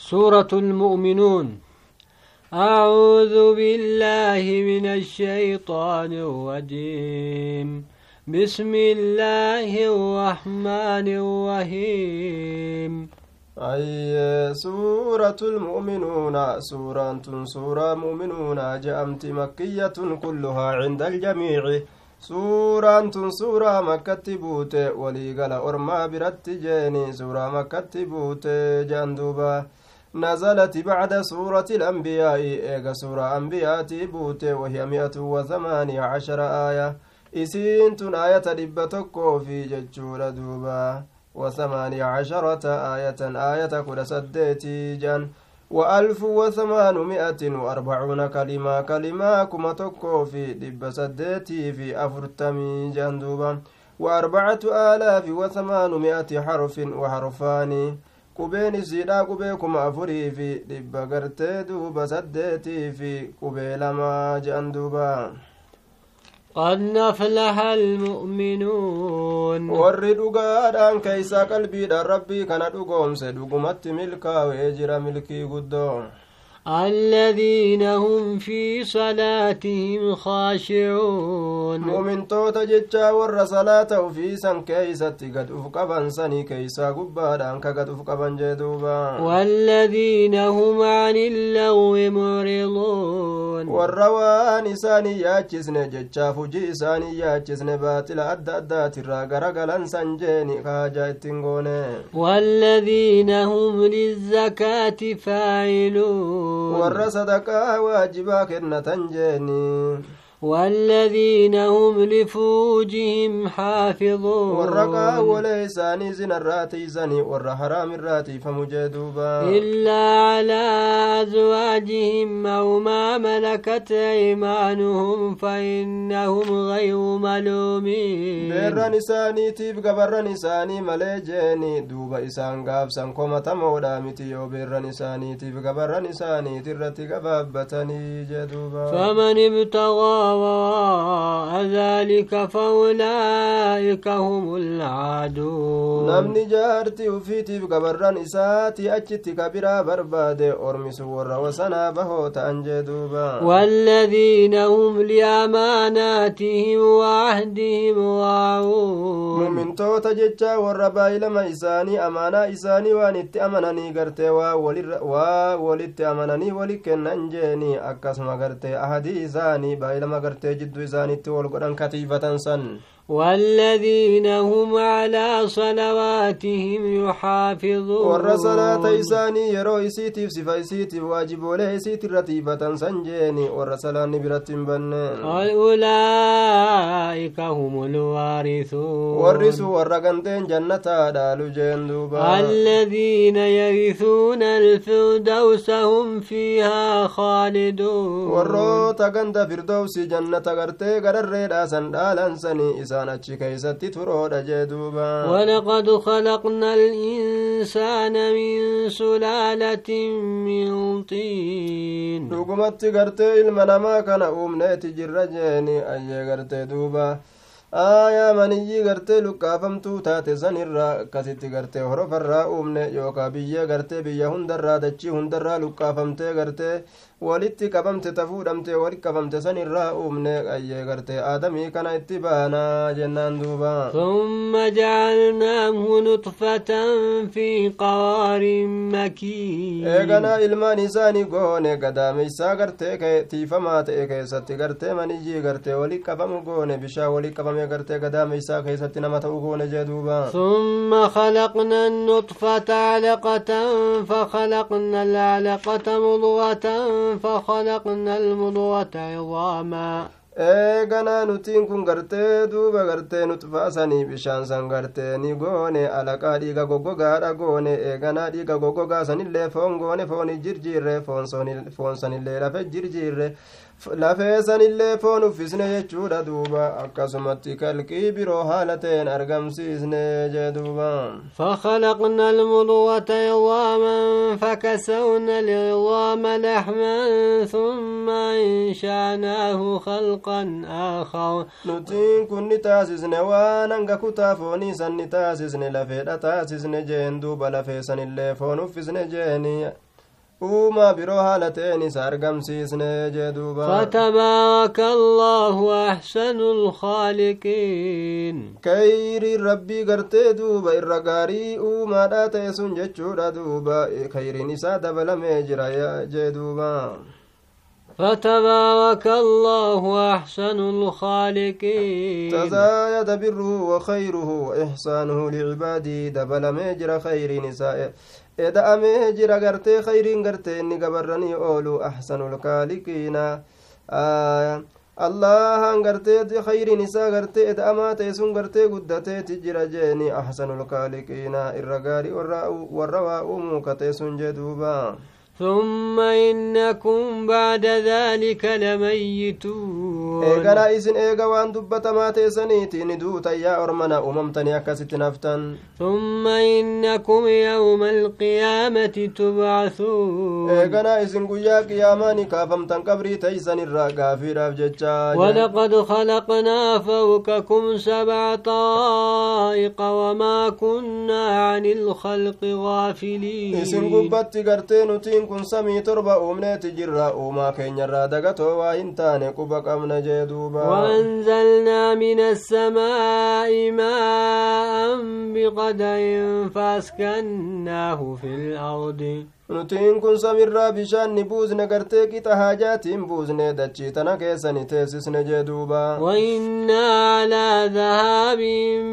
سورة المؤمنون. أعوذ بالله من الشيطان الرجيم. بسم الله الرحمن الرحيم. أي سورة المؤمنون؟ سورة سورة مؤمنون. جأمت مكية كلها عند الجميع. suuraan tun suuraa makkatti buute waliigala ormaa biratti jeeni suuraa نزلت بعد سورة الأنبياء. إيغا سورة أنبياء بوتي وهي مئة وثمانية عشر آية. إسين تن آية دبتكو في ججور دوبا. وثمانية عشرة آية آية كل سديتي جان. وألف وثمانمائة وأربعون كلمة كلمة كما تكو في دب سديتي في أفرتمي جندوبا وأربعة آلاف وثمانمائة حرف وحرفان. Qubeen isiidha qubee kuma afurii fi dhibba gartee duuba saddeetii fi qubee lamaa je'an duuba قد نفلح المؤمنون warri dhugaadhaan keeysaa qalbiidhaan rabbii kana dhugoomse dhugumatti milkaa'ee jira milkii guddoo الذين هم في صلاتهم خاشعون. مؤمن توتا جتشا ور صلاة في سن كيست قد أفقبا سني كيسا قبادا قد أفقبا جدوبا والذين هم عن اللغو معرضون. والروان ساني ياچسن جتشا فجي ساني ياچسن باطل أدى أدى ترى غرغلن سنجيني خاجا إتنغوني. والذين هم للزكاة فاعلون. Warra sadaqaa waajibaa kennatan jeeni والذين هم لفوجهم حافظون. والرقا وليساني زن الراتي زني ور حرام الراتي فمجدوبا إلا على أزواجهم أو ما ملكت أيمانهم فإنهم غير ملومين. بير نساني تيف قبر نساني مليجيني دوبا إسان قاب سنكومة مودا متيو بير نساني تيف قبر نساني ترتي قبابتني جدوبا. فمن ابتغى ذلك فأولئك هم العادون. نمن جارتي وفيتي بقبران إساتي أجتي كبيرا برباد أرمس ورا وسنا بهو تنجدوبا والذين هم لأماناتهم وعهدهم وعون من توتا جتا وربا إلى ما إساني أمانا إساني وانت أمانني غرتي وولي أمانني ولكن ننجيني أكاس ما غرتي أهدي إساني بايلما gartee jidduu isaaniitti wal godhan katiifatan san والذين هم على صلواتهم يحافظون. صلاة إساني يرو إسيتيف صفا إسيتيف واجب وله إسيت الرتيبة سنجيني صلاة نبرت بن أولئك هم الوارثون ورسوا ورقنتين جنة دالو جندوبا الذين يرثون الفردوس هم فيها خالدون warroota ganda firdowsi jannata gartee gararreedha san dhaalansanii ولقد خلقنا الإنسان من سلالة من طين. دوغمت غرت المنما كان أمنيت جرجيني aayaa maniyyii gartee lukkaafamtuu taate san irraa akkasitti gartee horofarraa uumne yookaa biyya gartee biyya hundarraa dachii hundarraa lukkaafamtee gartee walitti qabamte ta fuudhamte walitti qabamte san irraa uumne ayyee gartee aadamii kana itti baanaa jennaan duuba ثم جعلناه نطفة في قرار مكين eeganaa ilmaan isaanii goone gadaameysaa gartee tiifamaa ta'e keessatti gartee maniyyii gartee walitti qabamu goone bishaan walitti qabamee gartee gadaameysaa keessatti nama ta'u goone jee duuba ثم خلقنا النطفة علقة فخلقنا العلقة مضغة فخلقنا المضغة عظاما eeganaa nutiin kun gartee duuba gartee nutfaasanii bishaan san gartee ni goone alaqaa dhiiga goggogaadha goone eeganaa dhiiga goggogaa sanillee foon goone fooni jirjiirre foon sanillee lafe jirjiirre lafee sanillee foon uffisne jechuudha duuba akkasumatti kalqii biroo haala ta'een argamsiisne jee duuba فخلقنا المضغة عظاما فكسونا العظام لحما ثم أنشأناه خلقا آخر waan hanga kutaa foonii san ni taasisne lafeedha taasisne jeen duuba lafee sanillee foon uffisne jeeni uumaa biroo haala ta'een isa argamsiisne jee duuba فتبارك الله أحسن الخالقين kayriin rabbii gartee duuba irra gaarii uumaadhaa ta'e sun jechuudha duuba kayriin isaa dabalamee jira jee duuba فتبارك الله أحسن الخالقين تزايد بره وخيره وإحسانه لعباده دبل ميجر خير نساء eda'amee jira gartee khayriin gartee inni gabarranii oolu ahsanul kaaliqiina allahan gartee khayriin isaa gartee eda'amaa ta'e sun gartee guddateeti jira jeeni ahsanul kaaliqiina irra gaarii warra waa uumuu katee sun jee duubaa ثم إنكم بعد ذلك لميتون. إيغانا إسن إيغا وان دبتا ما تيسنيتي ندوتا يا أرمنا أممتني أكست نفتن ثم إنكم يوم القيامة تبعثون. إيغانا إسن قيا قياماني كافمتن قبري تيسن الراقا في رافجتشا ولقد خلقنا فوقكم سبع طائق وما كنا عن الخلق غافلين. إسن قبت قرتين kun samii torba uumneeti jirra uumaa keenyarraa dagatoo waa hin taane quba qabna jee duuba وأنزلنا من السماء ماء بقدر فأسكناه في الأرض nutiin kun samirraa bishaan ni buusne gartee qixa haajaatiin buusne dachii tana keessa ni teessisne jee duuba وإنا على ذهاب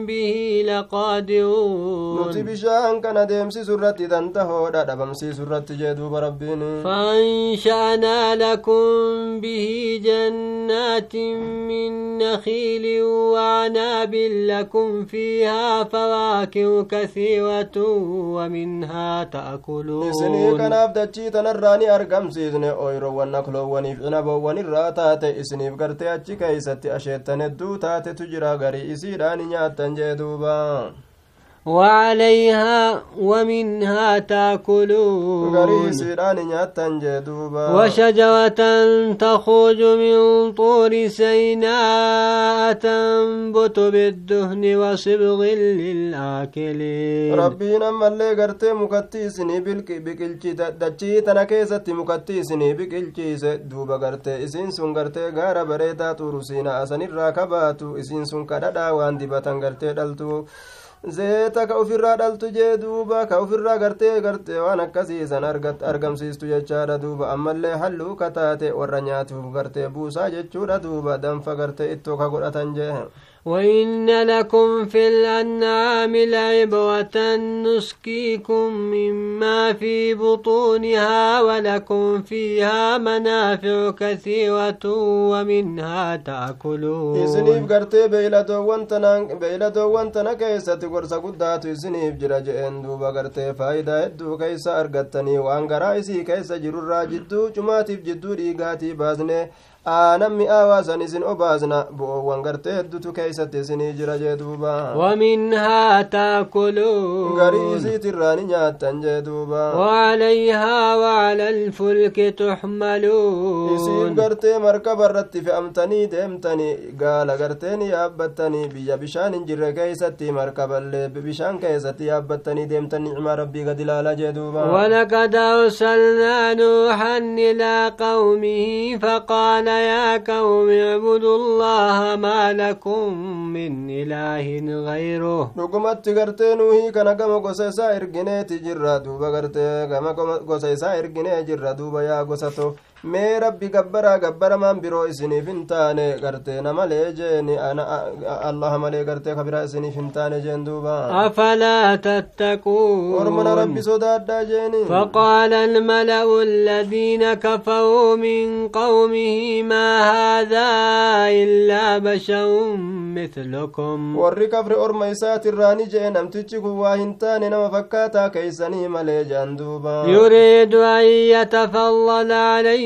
به لقادرون nuti bishaan kana deemsisu irratti dantahoodha dhabamsiisu irratti jee duuba rabbiin لكم به جنات من نخيل وعناب لكم فيها فواكه كثيرة ومنها تأكلون isinii kanaaf dachii tanarraa ni argamsiisne ooyiroowwan nakloowwaniif cinaboowwan irraa taate isiniif gartee achi keeysatti asheettan hedduu taatetu jira garii isiidhaan nyaattan jee duuba وعليها ومنها تأكلون. وشجرة تخرج من طور سيناء تنبت بالدهن وصبغ للآكلين. ربنا ملي غرتي مكتيسني بقلشي دچي تنكيستي مكتيسني بقلشي دوبا غرتي. إسين سن غرتي غارة بريدا تورسينا أسن الراكباتو إسين سن كددا وان دبتن غرتي دلتو. Zeeta ka ufirraa dhaltu jee duuba ka ufirraa gartee gartee waan akkasiisan argamsiistu jechaadha duuba ammallee halluu kataate warra nyaatuuf gartee buusaa jechuudha duuba danfa gartee ittoo ka godhatan jee وإن لكم في الأنعام لعبرة نسقيكم مما في بطونها ولكم فيها منافع كثيرة ومنها تأكلون. إسنيف قرتي بيلدوان تنان بيلدوان تنا كيسة قرصة قدات إسنيف جرى جئن دوبا قرتي. فايدة هدو كيسة أرغتني وان قرائسي كيسة جرر جدو جماتيف جدو ريقاتي بازني. San isin obaasna bu'oowwan gartee heddutu keeysatti isinii jira jee duuba ومنها garii isiitirraa ni nyaattan jee duuba وعليها وعلى الفلك تحملون gartee markaba irratti fe'amtanii deemtanii gaala gartee ni yaabbattanii biyya bishaan hin jirre keeysatti markaballee bishaan keessatti yaabbattanii deemtan nicmaa rabbii gad ilaala jee duuba ولقد أرسلنا نوحا إلى قومه فقال يا قوم اعبدوا الله ما لكم من إله غيره. نقمت تغرتي نوهي كان كما قصي سائر جرادو بغرتي كما قصي سائر جرادو بيا قصتو mee rabbi gabbaraa gabbaramaan biroo isiniif hin taane gartee na malee jeeni allaha malee gartee kabiraa isiniif hin taane jeen duuba أفلا تتقون ormana rabbi sodaadhaa jeeni فقال الملأ الذين كفروا من قومه ما هذا إلا بشر مثلكم warri kafre orma isaatirraa ni jee namtichi kun waa hin taane nama fakkaataa keeysanii malee jean duuba يريد أن يتفضل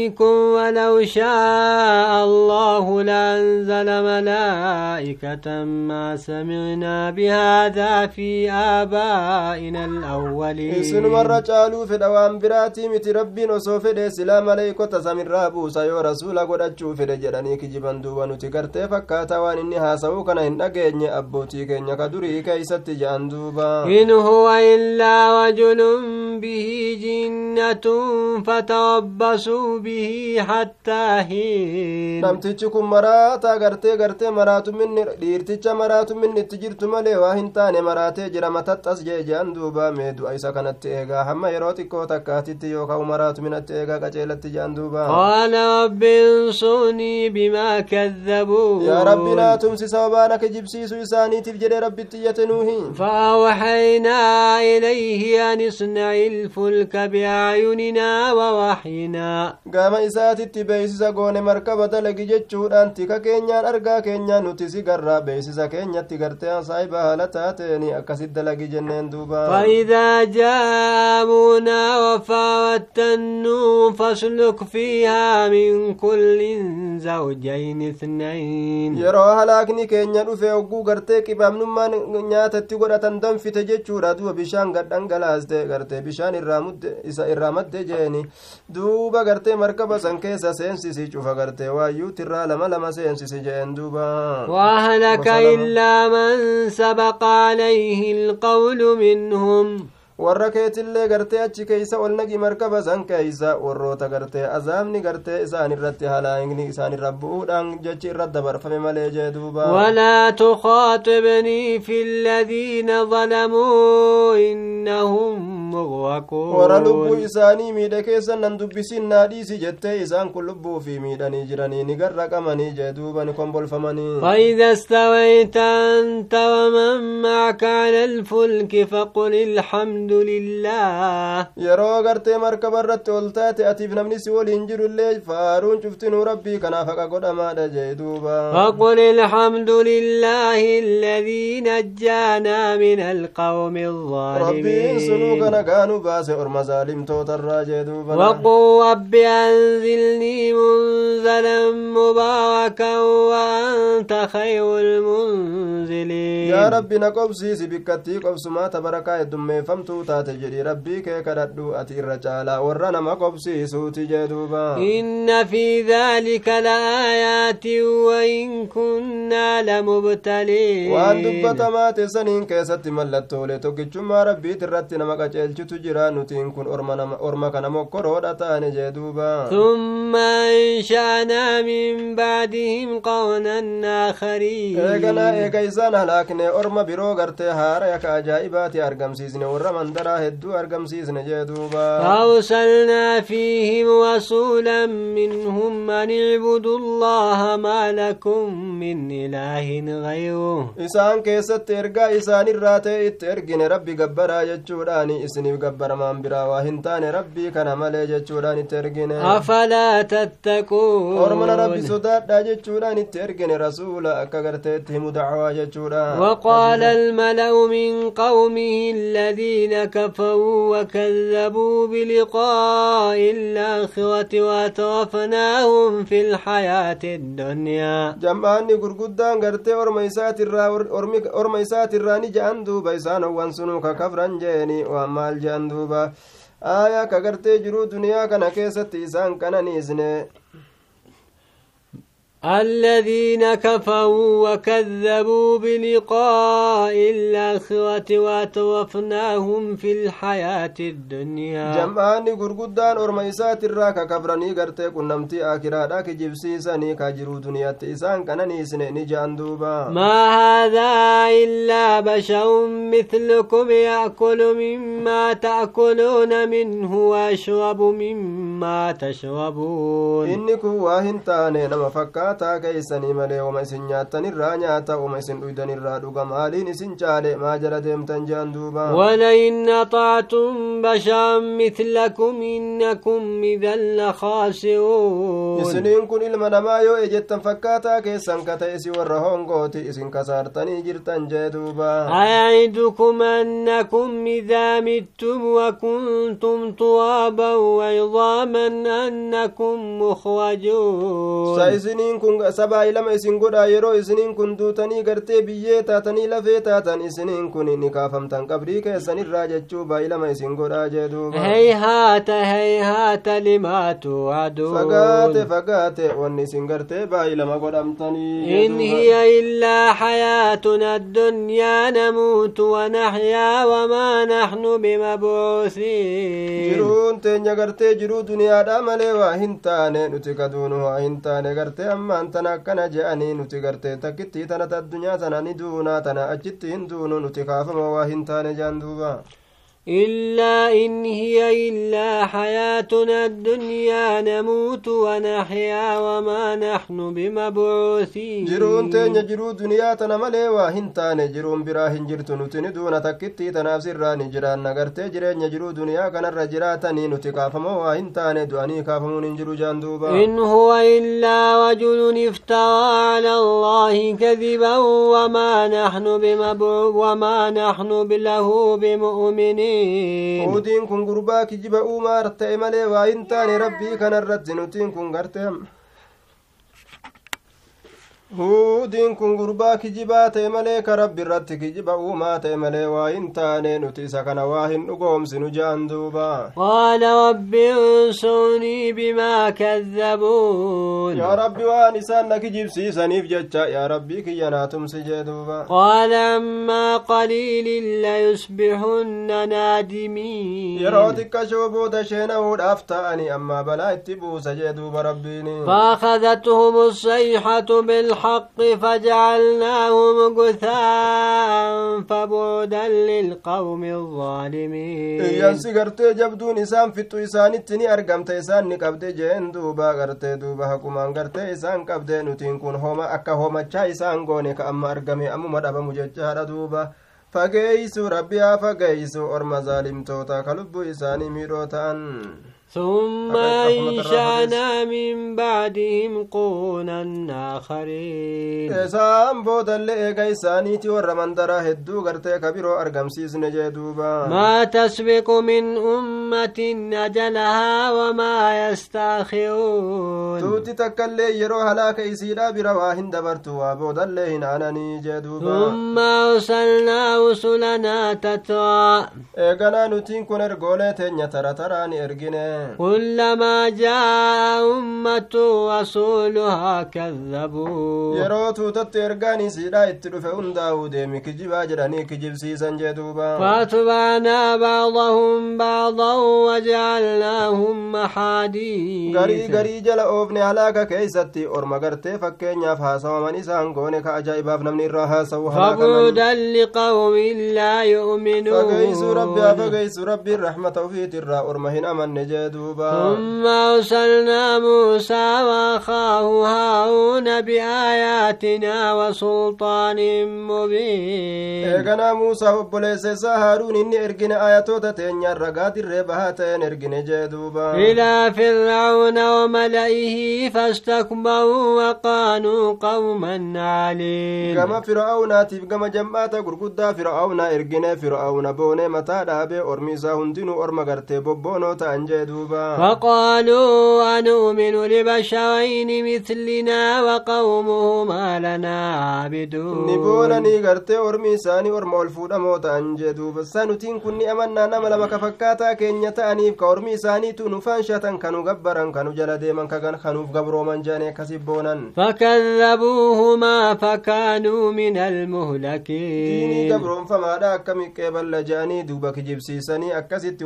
عليكم ولو شاء الله لأنزل ملائكة ما سمعنا بهذا في آبائنا الأولين. إسن مرة جالو في الأوام براتي مت ربي نصوف دي سلام عليكم تسامر رابو سيو رسول قد أجوف دي جراني كي جبان دوبا نتكر تفكا توان إنها سوكنا إن أجيني أبوتي كي نكدري كي ستجان دوبا. إن هو إلا وجل به جنة فتربصوا به hin namtichi kun maraataa gartee gartee maraatumminni dhiirticha maraatumminni itti jirtu malee waa hin taane maraatee jira mataxxas jee je'an duuba mee du'a isa kanatti eegaa hamma yeroo xiqqoo takkaatitti yookaan maraatumminatti eegaa qaceelatti je'an duuba qaala rabbi انصرني بما كذبوا يا ربي لا تمسي سوابانا كجبسيس إساني تفجر ربي تيتنوه فأوحينا إليه أن اصنع الفلك بأعيننا ووحينا qaama isaatitti beeksisa goone markaba dalagi jechuudhaan tika keenyaan argaa keenya nuti si garraa beeksisa keenyatti gartee saayiba haala taateen akkasit dalagi jenneen duuba. Faidaa jaa'amuunaa wafaawattannu fasluk fiihaa min kullin zawjayn ithnayn yeroo halaakni keenya dhufe hogguu gartee qibaamnummaan nyaatatti godhatan danfite jechuudha. Duba bishaan gadhangalaaste gartee bishaan irraa madde jeeni. Duuba gartee markaba san keessa seensisi cufa gartee waayyuutti irraa lama lama seensisi jeen duuba وأهلك إلا من سبق عليه القول منهم warra keetillee gartee achi keeysa ol nagi markaba san keeysa warroota gartee azaabni gartee isaan irratti halaayini isaan irra bu'uudhaan jechi irra dabarfame malee jee duuba ولا تخاطبني في الذين ظلموا إنهم مغرقون warra lubbuu isaanii miidhe keessa nan dubbisin naa dhiisi jettee isaan kun lubbuu fi miidhanii jiranii ni garraqamanii jee duuba ni kombolfamanii فإذا استويت أنت ومن معك على الفلك فقل الحمد الحمد لله. يا روغرت مركب الرت ولتات اتي في نمنس ولينجر اللي فارون شفتين ربي كنا فقا قد ما دجيدوبا فقل الحمد لله الذي نجانا من القوم الظالمين. ربي سنوك نقانو باس ارم ظالم توت الراجدوبا وقل رب أنزلني منزلا مباركا وأنت خير المنزلين. يا ربي نقب سيسي بكتي قب سمات بركا يدمي فمتو taate jedhi rabbii kee kadhadhu ati irra caalaa warra nama qobsiisuuti jee duuba إن في ذلك لآيات وإن كنا لمبتلين waan dubbatamaa teessaniin keessatti mallattoolee tokkichummaa rabbiit irratti nama qaceelchitu jira nutiin kun orma kana mokkoroodha taane jee duuba ثم أنشأنا من بعدهم قونا آخرين eeganaa eega isaan halaakne orma biroo gartee haara yaka ajaa'ibaati argamsiisne warra mandaraa hedduu argamsiisne jee duuba فأرسلنا فيهم رسولا منهم أن اعبدوا الله ما لكم من إله غيره ta'e itti ergine rabbi gabbaraa jechuudhaan isiniif gabbaramaan biraa waa hin taane rabbii kana malee jechuudhaan itti ergine أفلا تتقون garteetti himu dacwaa jechuudha وقال الملأ من قومه الذين كفروا وكذبوا بلقاء الآخرة وترفناهم في الحياة الدنيا. جمعني قرقدان قرتي ورميسات الراني جاندو بيسان وانسنوك كفران جيني واما الجاندوبا آية كقرتي جرو دنيا كان كيستي. سان كان نيزني. الذين كفروا وكذبوا بلقاء الآخرة وتوفناهم في الحياة الدنيا. جمعان قرقدان ورميسات الراكة كفراني قرتي قنمتي آكرا راك جبسي سنيكا جرو دنيا تيسان كان نيسني نجان دوبا ما هذا إلا بشر مثلكم يأكل مما تأكلون منه ويشرب مما تشربون إنكوا واهنتاني نمفكان fakkaataa keeysanii malee wama isin nyaattanirraa nyaata wama isin dhuydanirraa dhuga maaliin isin caale maa jala deemtan jean duuba ولئن أطعتم بشرا مثلكم إنكم إذا لخاسرون isiniin kun ilma namaa yoo ejettan fakkaataa keessan ka ta'e isi warra hongooti isin kasaartanii jirtan jee duuba إذا متم وكنتم ترابا وعظاما أنكم sa مخرجون isiniin isiniin kun sabaa ilama isin godha yeroo isiniin kun duutanii gartee biyyee taatanii lafee taatan isiniin kun ni kaafamtan qabrii keessanirraa jechuu baay'ilama isin godhaa jee duuba هيهات هيهات لما توعدون fagaate fagaate wanni isin gartee baay'ilama godhamtanii jee إن duuba. هي إلا حياتنا الدنيا نموت ونحيا وما نحن بمبعوثين jiruun teenya gartee jiruu duniyaadha malee waa hin taane nuti kaduunu waa hin taane gartee ammaan tana akkana je'anii nuti gartee takkittii tanata addunyaa tana ni duunaa tana achitti hin duunu nuti kaafama waa hin taane jaan duuba إلا إن هي إلا حياتنا الدنيا نموت ونحيا وما نحن بمبعوثين. جرون تين جرون دنيا تنملي وهن تاني جرون براهن جرتو نتن دون تكتي تنافسر راني جران نقر تجرين جرون دنيا كان الرجرا تاني نتقا وهن تاني دواني كافمون انجرو جاندوبا إن هو إلا وجل افترى على الله كذبا وما نحن بمبعوث وما نحن بله بمؤمنين. Udiin kun gurbaa kijiba uumaa ta'e malee waa hin taane rabbii kanarratti nutiin kun gartee Huudiin kun gurbaa kijibaa ta'e malee ka rabbi irratti kijiba uumaa ta'e malee waa hin taane nuti isa kana waa hin dhugoomsinu jaan duuba. قال رب انصرني بما كذبون Yaa rabbi waan isaan na kijibsiisaniif jecha yaa rabbii kiyya naa tumsi jee duuba. قال عما قليل ليصبحن نادمين Yeroo xiqqashoo booda sheena'uudhaaf ta'anii amma balaa itti buusa jee duuba rabbiini. فأخذتهم الصيحة بالحق فجعلناهم غثاء فبعدا للقوم الظالمين gartee jabduun isaan fixxu isaanitti ni argamte isaan ni qabde jeen duuba gartee duuba haqumaan gartee isaan qabde nutiin kun homa akka homachaa isaan goone ka amma argame ammuma dhabamu jechaadha duuba fageeysu rabbi haa fageeysu orma zaalimtoota ka lubbuu isaanii miidhoo ثم إنشأنا من بعدهم قونا آخرين. إسام بودا لإيقاي سانيتي ورمان درا هدو غرتي كبيرو أرغم سيزن جيدوبا ما تسبق من أمة أجلها وما يستأخرون. توتي تكال يرو هلاك إسيلا برواهن دبرتو وابودا لإينا ناني جيدوبا ثم أرسلنا رسلنا تتوا إيقانا نتين كونر غولي تنيا ترى تراني إرغيني. كلما جاء أمة رسولها كذبوا. يروتو تترغاني سيدا اترف ان داود ميك جواجراني كجب سيسان جدوبا فاتبعنا بعضهم بعضا وجعلناهم محادي غري غري جل اوفن علاك كيستي ارما غرتي فكين يافها سوا من اسان كونك اجائب افنا لقوم لا يؤمنون فكيس ربي فكيس ربي الرحمة وفيت الرحمة ارما هنا نجد duuba ثم أرسلنا موسى وأخاه هارون بآياتنا وسلطان مبين isaa haaruun inni ergine ayatoota teenyaan ragaa dirree bahaa ta'een ergine jee duuba إلى فرعون وملئه فاستكبروا وقالوا قوما عالين fir'aawnaatiif gama jam'aata gurguddaa fir'aawnaa ergine fir'aawna boonee mataa dhaabee ormi isaa hundinuu orma gartee bobboonoo فقالوا أنؤمن لبشرين مثلنا وقومهما لنا عابدون. نبونا نيغرت ورمي ساني موتا أنجدو. فسانتين كني أمنا نملا ما كفكاتا كن يتانيف كورمي ساني تونو فانشة غبرا كانوا جلدي من كان خنوف غبرو من جاني كسبونا فكذبوهما فكانوا من المهلكين. ديني غبرو فما داك كمي كيبل جاني دوبك جبسي ساني أكسيت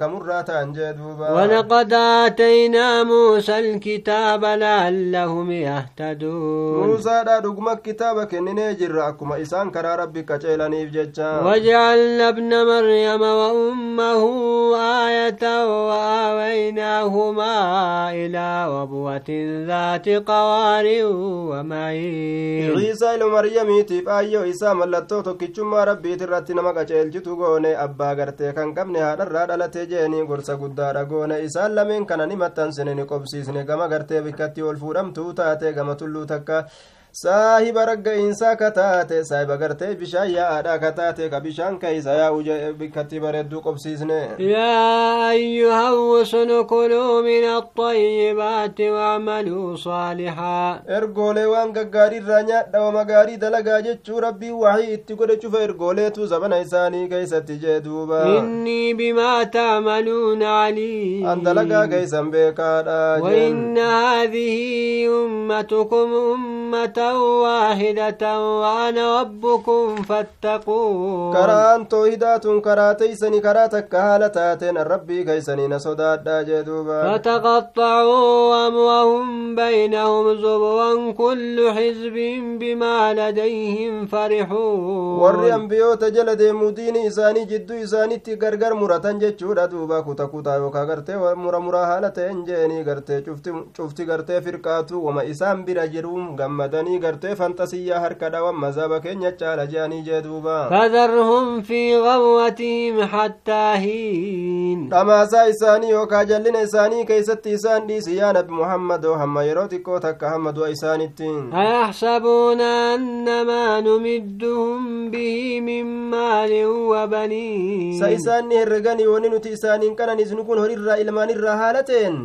كمراتا أنجدو ولقد آتينا موسى الكتاب لعلهم يهتدون dhuguma kitaaba kenninee jirra akkuma isaan karaa rabbi qaceelaniif jecha وجعلنا ابن مريم وأمه آية وآويناهما إلى ربوة ذات قرار ومعين ciisaa ilma maryamiitiif aayyoo isaa mallattoo tokkichummaa rabbiit irratti nama qaceelchitu goone abbaa gartee kan qabne haadharraa dhalatee jeeni gorsa guddaadha goone isaan lameen kana ni maxxansine ni qobsiisne gama gartee bikkatti ol fuudhamtuu taate gama tulluu takka saahiba ragga'iinsaa kataate saahiba gartee bishaan yaa'aadha kataate ka bishaan keeysa yaa'u bikkatti bareedduu qobsiisne yaa ayyuha rusulu kuluu min alطayyibaati waacmaluu saalixaa ergoolee waan gaggaariirraa nyaadha wama gaarii dalagaa jechuu rabbii waxii itti godhe cufa ergooleetu zabana isaanii keeysatti jee duuba innii bimaa tacmaluuna caliim an dalagaa keeysan beekaadha وإن هذه أمتكم أمة واحدة وأنا ربكم فاتقون. كران توهدات كراتي سني كراتك كهالة تاتين. الربي كيسني نصداد داجدوبا فتقطعوا أموهم بينهم زبوا كل حزب بما لديهم فرحون. وريم بيوت جلد مدين إساني جد إساني تقرقر مرتن جتشورا دوبا. كتا كتا يوكا غرتي ومرا مرا هالة انجيني غرتي شفتي غرتي فرقاتو. وما إسان برجرهم غمدني gartee fantasiyyaa harka dhawan mazaba keenya caala jeanii jee duuba فذرهم في غوتهم حتى حين dhamaasaa isaanii yookaa jallina isaanii keeysatti isaan dhiisi yaa nabi muhammadoo hamma yeroo xiqqoo takka hamma du'a isaanitti أن ما نمدهم به من مال وبنين sa isaanni herreganii wani nuti isaaniin qananis nu kun horirraa ilmaanirraa haala ta'en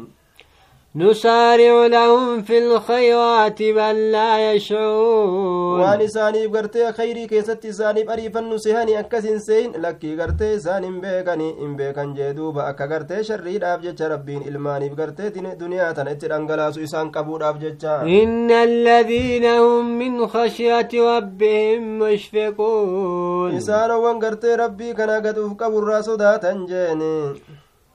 نسارع لهم في الخيرات بل لا يشعرون. وان ساني غرتي خيري كيست ساني بري فن سهاني أكسين سين. لكي غرتي ساني بكني إم بكن جيدو با غرتي شري داب جچ ربين. الماني غرتي دين دنيا تن ات دنگلا سو داب جچا إن الذين هم من خشية ربهم مشفقون. اسارو وان غرتي ربي كنا غدو قبو راسو داتن جيني.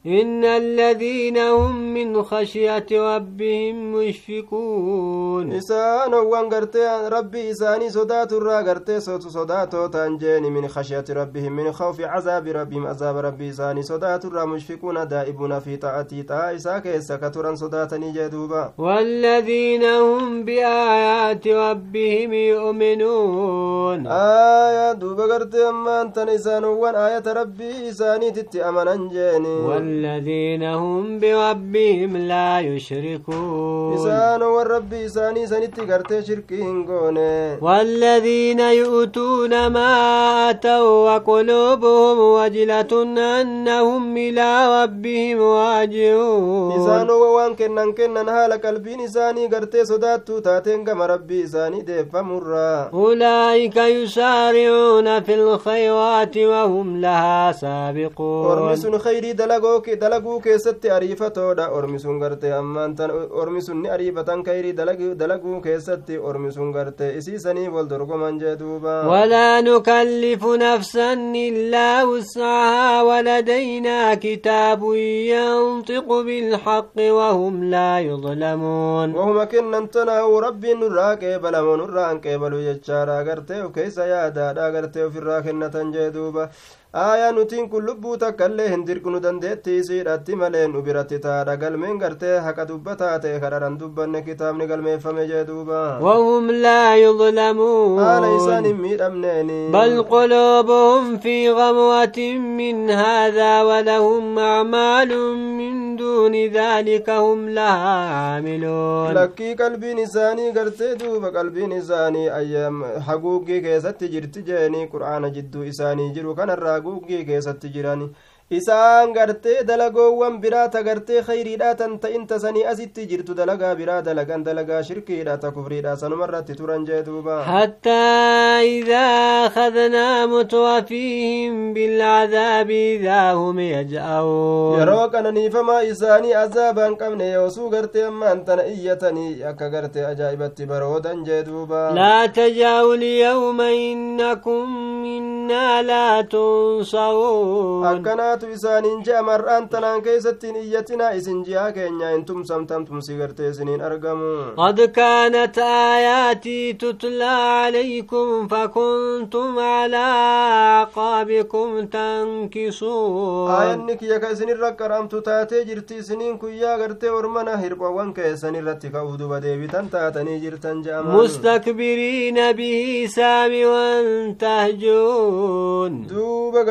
إن الذين هم من خشية ربهم مشفقون إسان وانغرت ربي إساني صدات الرغرت صوت صدات تنجين من خشية ربهم من خوف عذاب ربهم عذاب ربي إساني صدات الرغ مشفقون دائبون في طاعتي تا إساك إساك تران صدات نجدوبا والذين هم بآيات ربهم يؤمنون آيات دوبا غرت أمان تنسان وان آية ربي إساني تتأمن أنجيني الذين هم بربهم لا يشركون. إسان والرب إساني سنت كرت شركين والذين يؤتون ما أتوا وقلوبهم وجلة أنهم إلى ربهم واجعون إسان ووان كنن كنن هال قلبين إساني كرت سدات تاتين كما ربي إساني ديفا مرة أولئك يسارعون في الخيرات وهم لها سابقون. ورمسون خيري دلقو dalaguu keessatti ariifatoodha ormi sun gartee ammaan tan ormi sun ni ariifatan khayrii dalaguu keessatti ormi sun gartee isiisaniif wal dorgoman jee duuba ولا نكلف نفسا إلا وسعها ولدينا كتاب ينطق بالحق وهم لا يظلمون wahuma kennan tanaa'u rabbiin nurraa qeebalamoo nurraa hin qeebalu jechaadha gartee of keessa yaadaadha gartee ofirraa kennatan jee duuba aayaa nutiin kun lubbuu takkaillee hin dirqinu dandeetti isiidhatti malee nu biratti taadha galmeen gartee haqa dubbataa ta'e kadharan dubbanne kitaabni galmeeffame jee duuba وهم لا يظلمون haala isaan hin miidhamneeni بل قلوبهم في غمرة من هذا ولهم أعمال من دون ذلك هم لها عاملون lakkii qalbiin isaanii gartee duuba qalbiin isaanii ayyaam haguuggii keessatti jirti jeeni qur'aana jidduu isaanii jiru kanarraa haguuggii keessatti jiran isaan gartee dalagoowwan biraa ta gartee khayriidha tan ta'in tasanii asitti jirtu dalagaa biraa dalagan dalagaa shirkiidha ta kufriidha sanumarratti turan jee duuba حتى إذا أخذنا متوفيهم بالعذاب إذا هم يجأرون yeroo qananiifamaa isaanii azaabaan qabne yoosuu gartee ammaan tana iyyatanii akka gartee ajaa'ibatti baroodan jee duuba لا تجأوا اليوم إنكم منا لا تنصرون akkanaatu isaaniin je'a mar'aan tanaan keessattiin iyyatinaa isin ji'aa keenya hin tumsamtamtumsi gartee isiniin argamu قد كانت آياتي تتلى عليكم فكنتم على أعقابكم تنكصون aayanni kiyya ka isinirra qaramtu taatee jirti isiniin kuyyaa gartee ormana hirphawwan keessan irratti ka'uuf duba deebitan taatanii jirtan je'aman مستكبرين به ساموا تهجون تعقلون دوبا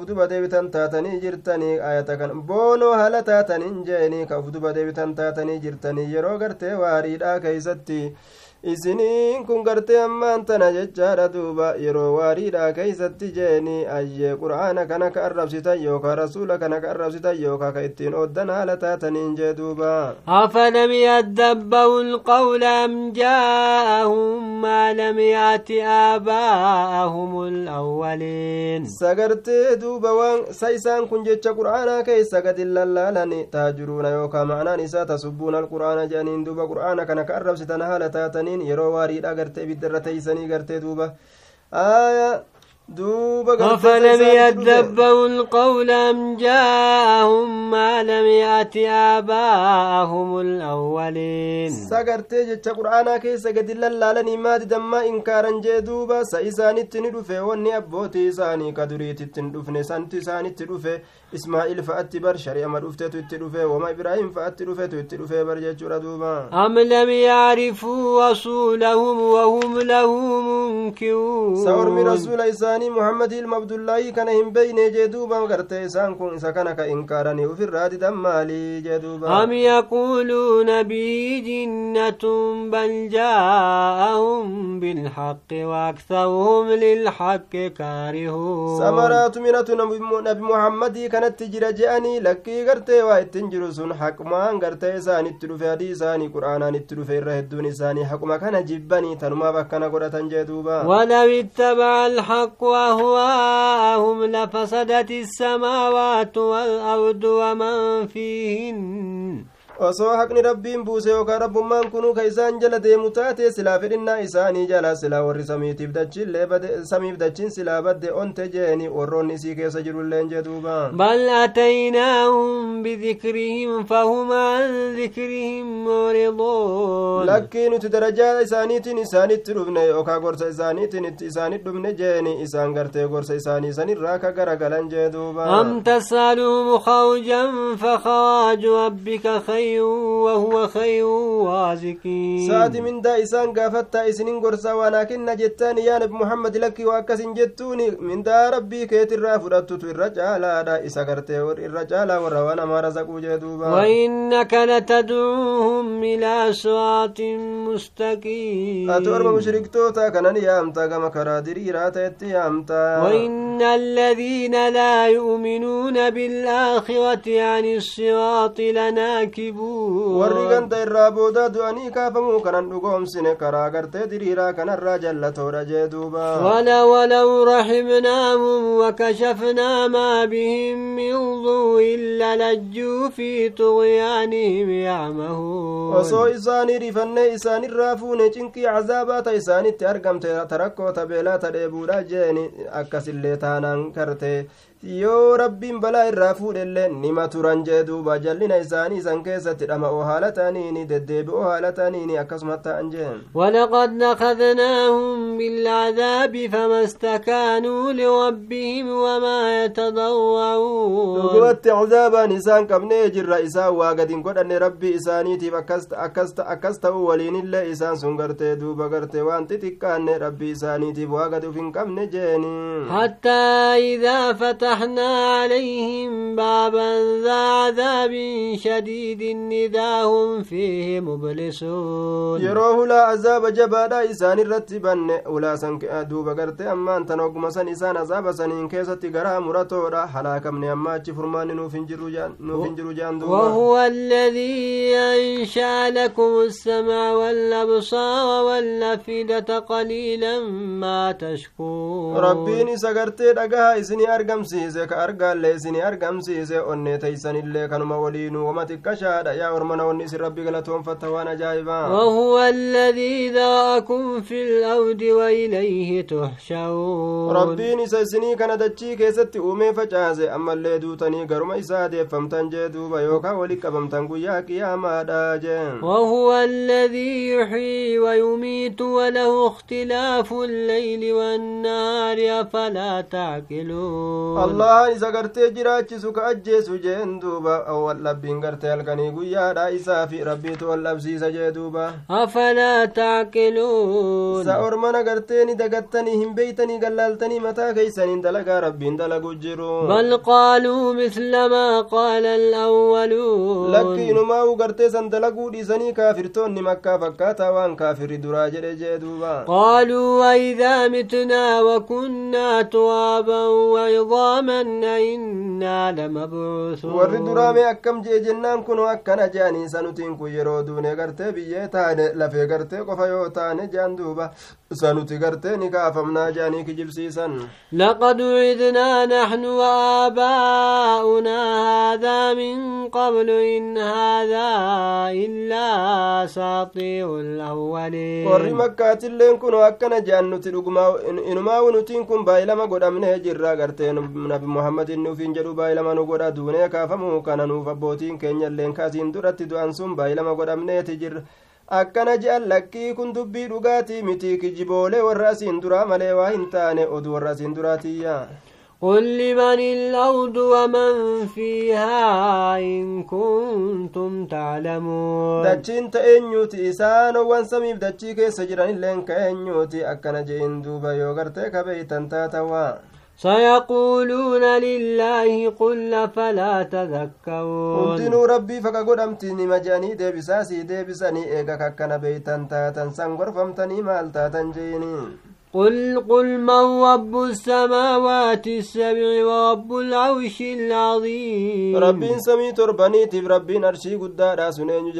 كان الراك أفدوبا ديبتان تاتني جرتني آية كان بونو هلا تاتني جيني كأفدوبا ديبتان تاتني جرتني يرو غرتي واريدا كيستي isiniin kun gartee ammaan tana jechaadha duuba yeroo waariidha keeysatti jeeni ayyee qur'aana kana ka arrabsitan yookaa rasuula kana ka arrabsitan yookaa ka ittiin ooddan haala taataniin jee duuba أفلم يدبروا القول أم جاءهم ما لم يأت آباءهم الأولين sagartee duuba waan sa isaan kun jecha qur'aanaa keeysa gad hin lallaalani taajiruuna yookaa ma'anaan isaa tasubbuuna alqur'aana jedhaniin duuba qur'aana kana ka arrabsitan haala taatanii isaaniin yeroo waariidha gartee ibidda irra teeysanii gartee duuba aya أفلم يدبروا القول أم جاءهم ما لم يأت آباءهم الأولين. سقرتي جتش قرآنا كي سقد اللالني ما دما إنكارا جدوبا سإساني تندفه وني أبوتي إساني كدريت تندفن سانتي ساني تدفه إسماعيل فأتي بر شريعة ما دفته تدفه وما إبراهيم فأتي دفه تدفه بر دوبا. أم لم يعرفوا رسولهم وهم له منكرون. سأرمي رسول إساني isaanii muhammad ilma abdullaahi kana hin beyne jee duuba garte isaan kun isa kana ka inkaaranii ufirraa didan maalii jee duuba am yaquuluuna jinnatun bal jaa'ahum bilhaqqi waaktaruhum lilhaqqi kaarihuun samaraatu minatu nabi muhammadii kanatti jira je'anii lakkii gartee waa ittin jiru sun haqumaan gartee isaanitti dhufe hadii isaanii qur'aanaan itti dhufe irra hedduun isaanii haquma kana jibbanii tanumaaf akkana godhatan jee duuba walaw ittabaca alhaqu أهواءهم لفسدت السماوات والأرض ومن فيهن osoo haqni rabbiin buuse yookaan rabbummaan kunuu ka isaan jala deemu taate silaa fedhinnaa isaanii jala silaa warri samiitiif dachiillee samiif dachiin silaa badde onte jeeni warroonni isii keessa jirulleen jee duuba bal ataynaahum bidikrihim fahum an dikrihim muriduun lakkii nuti darajaa isaaniitiin isaanitti dhufne yookaa gorsa isaaniitiin isaanit dhufne jeeni isaan gartee gorsa isaanii sanirraa ka garagalan jee duuba am tasaluhum khawjan fakhawaaju rabbika khayr خير وهو خير وازكين سات من دا إسان قافتا إسنين قرصا ولكن جتان يا نبي محمد لك وأكس جتوني من دا ربي كيت الرافرة الرجال دا إسا قرتي الرجال وروانا ما رزقوا جدوبا. وإنك لتدعوهم إلى صراط مستقيم. أتورم مشركتوتا كان يامتا كما كرادري راتت يامتا. وإن الذين لا يؤمنون بالآخرة عن الصراط لناكبون. Warri ganda irraa boodaa du'anii kaafamuu kanan dhugoomsine karaa gartee diriiraa kanarraa jallatoodha jee duuba ولو رحمناهم وكشفنا ما بهم من ضوء للجوا في طغيانهم يعمهون osoo isaanii rifannee isaanirraa fuune cinqii cazaabaa ta isaanitti argamte tarakkoota beelaa ta dheebuudha jeeni akkasillee taanaan karte yoo rabbiin balaa irraa fuudhellee nima turan jee duuba jallina isaanii san keessatti dhama'oo haala ta'aniini deddeebi'oo haala ta'aniini akkasuma ta'an jeen ولقد نخذناهم بالعذاب فما استكانوا لربهم وما يتضرعون dhugumatti cazaabaan isaan qabnee jirra isaan waa gadin godhanne rabbii isaaniitiif akkas ta'u waliinillee isaan sun gartee duuba gartee waan xixiqqaanne rabbii isaaniitiif waa gadi uf hin qabne jeeni حتى إذا فتحنا عليهم بابا ذا عذاب شديد إذا هم فيه مبلسون. يروه لا عذاب جبادا إسان الرتبا أولا سنك أدوب قرتي أما أنت نوكما سن إسان عذاب سنين كيستي قرها مراتورا حلاك من أما فرمان نوفن جروجان دوما وهو الذي أنشأ لكم السمع والأبصار والأفئدة قليلا ما تشكون ربيني سقرتي لقاها إسني أرقم سي argamsiise ka argaallee isinii argamsiise onnee teeysanillee kanuma waliinuu wama xiqqashaadha yaa ormana wanni isin rabbi galatoonfatta waan ajaa'ibaa وهو الذي ذرأكم في الأرض وإليه تحشرون rabbiin isa isinii kana dachii keessatti uumee facaase ammallee duutanii garuma isaa deeffamtan jee duuba yookaan wali qabamtan guyyaa qiyaamaadha jeen وهو الذي يحيي ويميت وله اختلاف الليل والنهار أفلا تعقلون isa gartee jiraachisu ka ajjeesu jeen duuba waldhabbiin gartee halkanii guyyaadha isaa fi rabbiitu wal dhabsiisa jee duuba afalaa tacqiluun sa ormana gartee ni dagattanii hin beeytanii gallaaltanii mataa keeysaniin dalagaa rabbiin dalagu jiru bal qaaluu misla maa qaala alawwaluun lakki inumaa'u gartee san dalaguu dhiisanii kaafirtoonni makkaa fakkaataa waan kaafirri duraa jedhe jee duuba qaaluu waidaa mitnaa wakunnaa tuwaaban lamabuusuun warri duraame akkam jee jennaan kun akkana jeanii sanutiin kun yeroo duune gartee biyyee taane lafee gartee qofa yoo taane jean duuba sanuti gartee ni kaafamnaa jeanii kijibsiisan laqad ucidnaa naxnu وآباؤنا هذا من قبل إن هذا إلا أساطير الأولين warri makkaatilleen kun akkana jean nuti inumaa nutiin kun baay'ilama godhamnee jirra gartee nabi muhammadin nufiin jedhu baay'ilama nu godha duunee kaafamuu kana nuuf abbootiin keenya illeen kaasiin duratti du'an sun baay'ilama godhamneeti jirra akkana je'an lakkii kun dubbii dhugaatii miti kijiboolee warra asiin duraa malee waa hin taane oduu warra asiin duraatiyya قل لمن الأرض ومن فيها إن كنتم تعلمون dachiin ta'eenyuuti isaanowwan samiif dachii keessa jiran illeen ka'eenyuuti akkana je'in duuba yoo gartee kabeeytan taatawaa سيقولون لله قل فلا تذكرون. قلت ربي فقد أمتني مجاني دي بساسي دي بساني إيقا كنا بيتا تاتا سنغر فمتني مالتا تنجيني قل قل من رب السماوات السبع ورب العرش العظيم. رب سميت ربني تب رب نرشي قدار سنين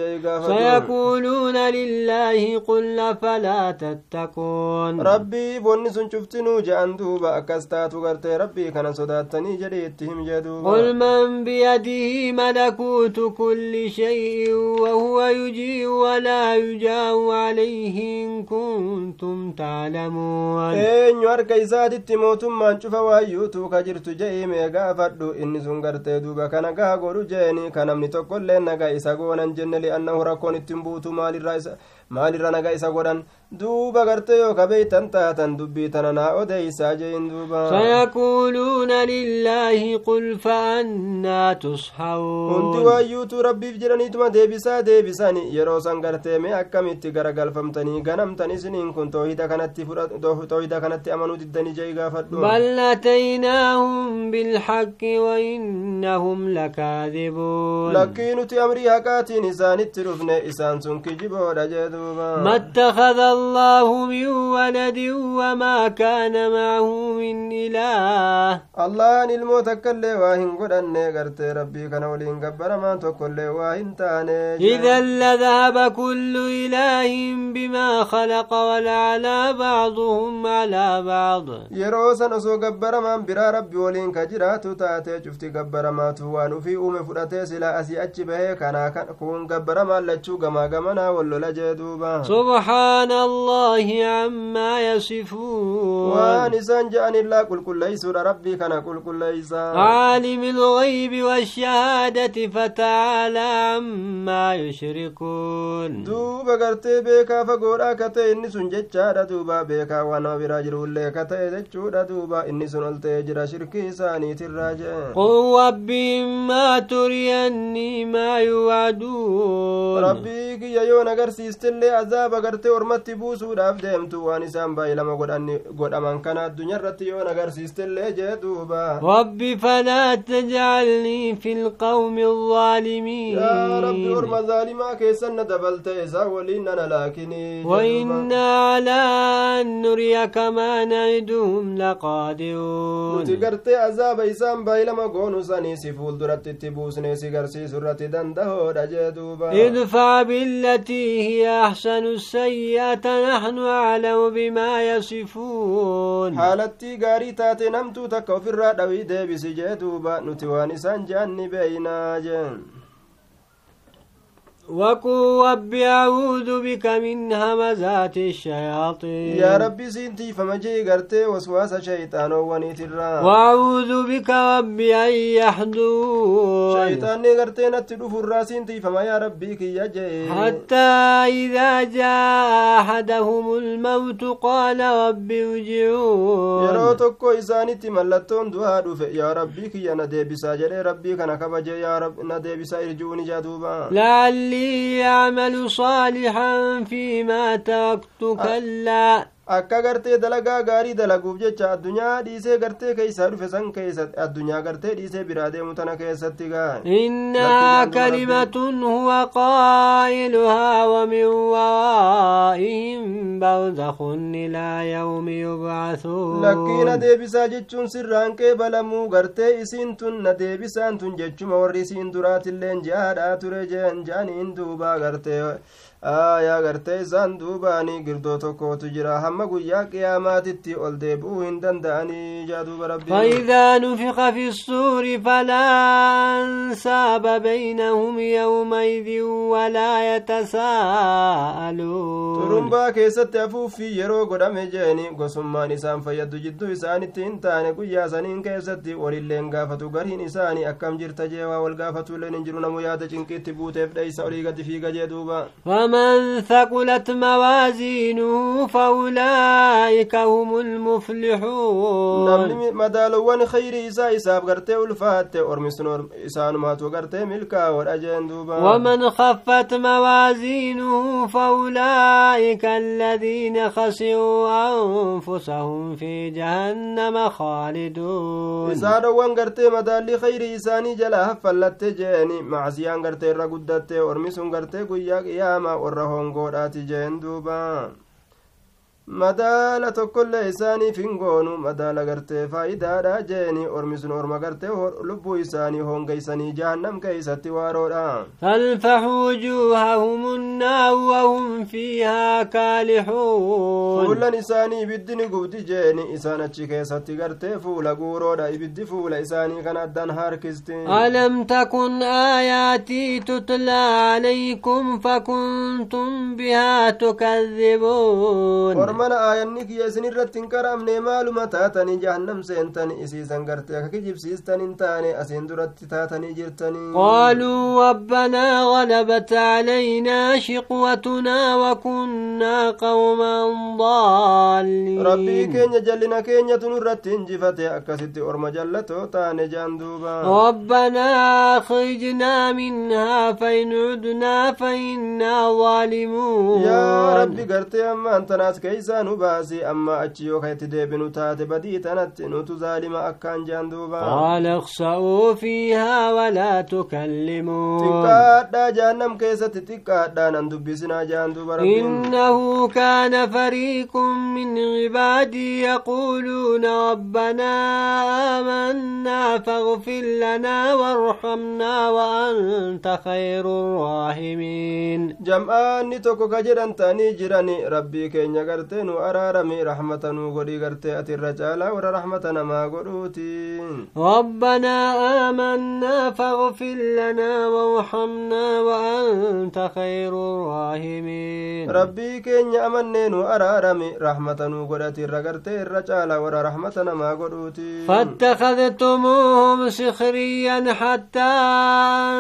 فيقولون لله قل فلا تتقون؟ ربي بني سنشفتنو جاندو بأكستات تغرت ربي كان صداتني جريتهم جدو قل من بيده ملكوت كل شيء وهو يجي ولا يجاو عليه إن كنتم تعلمون. Eenyu harka isaatitti mootummaan cufa waayyuutuu ka jirtu je'ime gaafadhu inni sun gartee duuba kana gaha godhu jeeni ka namni tokkoillee naga isa goonan jenne li'annahu rakkoon ittiin buutu maalirra naga isa godhan duuba gartee yoo kabeeytan taatan dubbii tana naa odeeysaa jein duuba سيقولون لله قل فأنا hundi تسحرون waayyuutuu rabbiif jedhaniituma deebisaa deebisani yeroo san gartee mee akkamitti garagalfamtanii ganamtan isiniin kun toohida kanatti toohida kanatti amanuu diddanii jee gaafadhu بل أتيناهم بالحق وإنهم لكاذبون lakkii nuti amrii haqaatiin isaanitti dhufne isaan sun kijiboodha jee ما اتخذ الله من ولد وما كان معه من إله. الله أن الموت كل واهن قد أنه ربي كان ولين قبر ما تكل واهن تاني إذا لذهب كل إله بما خلق ولعلى بعضهم على بعض. يروسا نسو قبر ما برا ربي ولين كجرات تاتي شفتي قبر ما توان في أم فرتي سلا أسي أجبه كان كون قبر ما لتشو قما قمنا ولو لجدو. Duuba سبحان الله عما يصفون waan isaan je'an illaa qulqulleeysuudha rabbii kana qulqulleeysa عالم الغيب والشهادة فتعالى عما يشركون ta'e inni sun jechaadha duuba beekaa waan nama biraa jirullee ka ta'e jechuudha duuba inni sun ol ta'ee jira shirkii isaaniitirraa jee قل رب إما تريني ما يوعدون rabbii kiyya yoo nagarsiistillee azaaba gartee ormatti buusuudhaaf deemtu waan isaan baay'ilama godhanni- godhaman kana addunyaa irratti yoo nagarsiistillee jee duuba رب فلا تجعلني في القوم الظالمين yaa rabbi orma zaalimaa keessan na dabalte isaa waliin nana laakinii. وإنا على أن نريك ما نعدهم لقادرون nuti gartee azaaba isaan baay'ilama goonu sanii si fuulduratti itti buusnee si garsiisu irratti dandahoodha jee duuba ادفع بالتي هي أحسن السيئة نحن أعلم بما يصفون. takka ofirraa dhawii deebisi jee duuba nuti waan isaan je'an ni beeynaa jeen وقل رب أعوذ بك من همزات الشياطين. يا ربي سنتي فمجي قرتي وسواس شيطان ونيت الرا. وأعوذ بك رب أن يحضون شيطان قرتي نتدف الراسنتي فما يا ربي كي يجي حتى إذا جاء أحدهم الموت قال رب yeroo tokko isaanitti mallattoon du'aa dhufe yaa rabbii kiyya na deebisaa jedhee rabbii kana kabaje yaa na deebisaa irji'uun ijaa duuba لعلي أعمل صالحا فيما تركت كلا akka gartee dalagaa gaarii dalaguuf jecha addunyaa dhiisee gartee keeysaa dhufe san keessa addunyaa gartee dhiisee biraa deemu tana keessatti gaa إنها كلمة هو قائلها ومن ورائهم برزخ إلى يوم يبعثون lakkiina deebisaa jechuun sirraan qeebalamuu gartee isiin tun na deebisaan tun jechuma warri isiin duraatilleen ji'aadhaa ture jeen jaaniin duubaa gartee aayaa gartee isaan duubaanii girdoo tokkotu jira hamma guyyaa qiyaamaatitti ol deebi'uu hin danda'anii jaa duuba rabbii فإذا نفخ في الصور فلا أنساب بينهم يومئذ ولا يتساءلون xurumbaa keessatti afuuffii yeroo godhame jeeni gosummaan isaan fayyaddu jidduu isaanitti hin taane guyyaa saniin keessatti walilleen gaafatu gariin isaanii akkam jirta jee waa wal gaafatulleen hin jiru namu yaada cinqiitti buuteef dheeysa olii gadi fiiga jee duuba ومن ثقلت موازينه فأولئك هم المفلحون. نعم، نمني مدالوان خير إساء إساب غرته ألفات أرمسن إسان ما توقرته ملكا ورأجين دوبا. ومن خفت موازينه فأولئك الذين خسروا أنفسهم في جهنم خالدون. إسادوان غرته مدالي خير إساني جلاه فلت جيني معزيان غرته رقدته أرمسن غرته قياما warra hongoodhaati jeen duuba madaala tokkollee isaaniif hin goonu madaala gartee faayidaadha jeeni ormi sun orma gartee lubbuu isaanii hongeysanii jahannam keeysatti waaroodha تلفح وجوههم النار وهم فيها كالحون fuullan isaanii ibiddi ni gubdi jeeni isaan achi keessatti gartee fuula guuroodha ibiddi fuula isaanii kan addan harkisti ألم تكن آياتي تتلى عليكم فكنتم بها تكذبون ormana aayanni kiyya isin irratti hin qaramne maaluma taatanii jahannam seentan isiisan gartee akka kijibsiistan hin taane asiin duratti taatanii jirtanii قالوا ربنا غلبت علينا شقوتنا وكنا قوما rabbii ضالين keenya jallina keenyatu nurratti injifate akkasitti orma jallatoo taane jaan duuba ربنا أخرجنا منها فإن عدنا فإنا ظالمون yaa rabbi gartee ammaan tanaas keeysaa nu baasi amma achi yoo kaitti deebinu taate badii tanatti nutu zaalima akkaan jaan duuba قال اخسأوا فيها ولا تكلمون xiqqaadhaa jahannam keessatti xiqqaadhaa nan dubbisinaa jaan duuba إنه كان فريق من عبادي يقولون ربنا آمنا فاغفر لنا وارحمنا وأنت خير الراحمين jam'aanni tokko ka jedhan ta'anii jirani rabbii keenya gartee nu araarami rahmata nuu godhii gartee ati irra caalaa warra rahmata namaa godhuuti ربنا آمنا فاغفر لنا وارحمنا وأنت خير الراحمين rabbii keenya amannee nu araarami rahmata nuu godhati irra gartee irra caalaa warra rahmata namaa godhuuti فاتخذتموهم سخريا حتى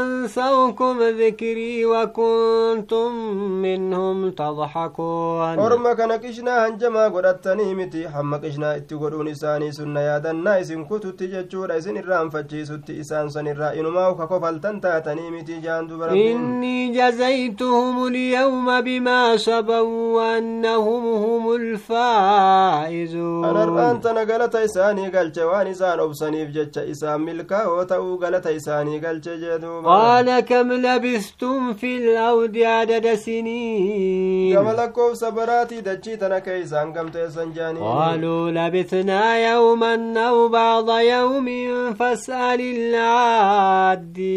أنسوكم ذكري وكنتم منهم تضحكون orma kana qishnaa hanjamaa godhattanii miti hamma qishnaa itti godhuun isaanii sunna yaadannaa isin kututti jechuudha isin irraanfachiisutti isaan san irraa inumaa ka kofaltan taatanii miti jaan duba rabbiin إني جزيتهم اليوم بما صبروا وأنهم هم الفائزون anarraan tana galata isaanii galche waan isaan obsaniif jecha isaan milkaa'oo ta'uu galata isaanii galche jedhuuba قال كم لبثتم في الأرض عدد سنين gama lakkoofsa baraatii dachii jaanii قالوا لبثنا يوما أو بعض يوم فاسأل العادين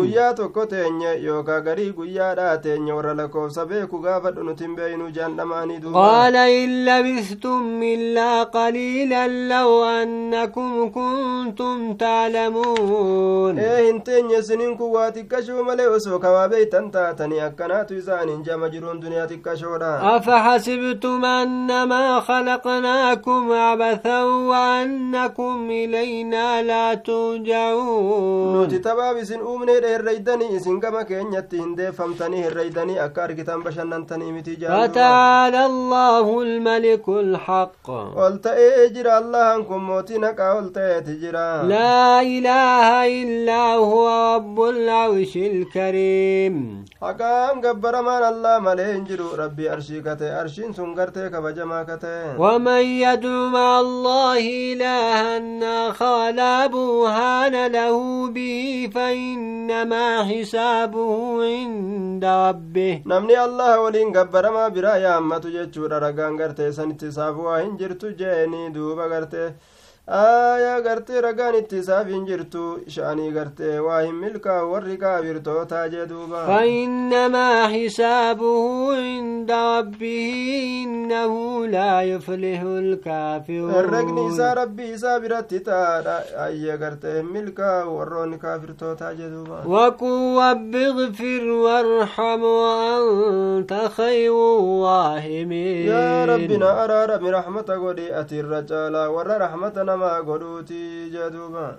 guyyaa tokko teenya teenye yookaa garii guyyaadhaa teenye warra lakkoofsa beeku gaafadhu nutin beeynu jaandhamaanii duuba qaala in labistum illaa qaliilan law annakum kuntum taalamuun ee hin teenye isinin kun waa xiqqashoo malee osoo kamaa beeytan taatanii akkanaatu isaanin jama jiruun duniyaa xiqqashoodha أفحسبتم أنما خلقناكم عبثا وأنكم إلينا لا ترجعون. نوتي تباب سن أمني رهي الرجداني سن كما كين يتين دي فمتني الرجداني أكار كتان بشنن تني متجا فتعالى الله الملك الحق. قلت إيه إجرى الله أنكم موتينك قلت إيه إجرى لا إله إلا هو رب العرش الكريم. أقام قبر من الله ملين جرو ربي أرشيكتي أرشين سنقرتي ومن يدعو مع الله إلها آخر لا برهان له به فإنما حسابه عند ربه. نمني الله ولين قبر ما برا يا أمة جتشور رقان قرتي سنتي سابوا إن جرت دوبا قرتي. Aayaa gartee ragaan itti isaaf hin jirtu sha'anii gartee waa hin milkaa'u warri kaafirtootaa jee duuba فإنما حسابه عند ربه إنه لا يفلح herregni الكافرون isaa rabbii isaa biratti taadha ayye gartee hin milkaa'u warroonni kaafirtootaa jee duuba وقل رب اغفر وارحم وأنت خير الراحمين yaa rabbina araarami raxmata godhi ati irra caalaa warra raxmata namaa godhuuti jedhuba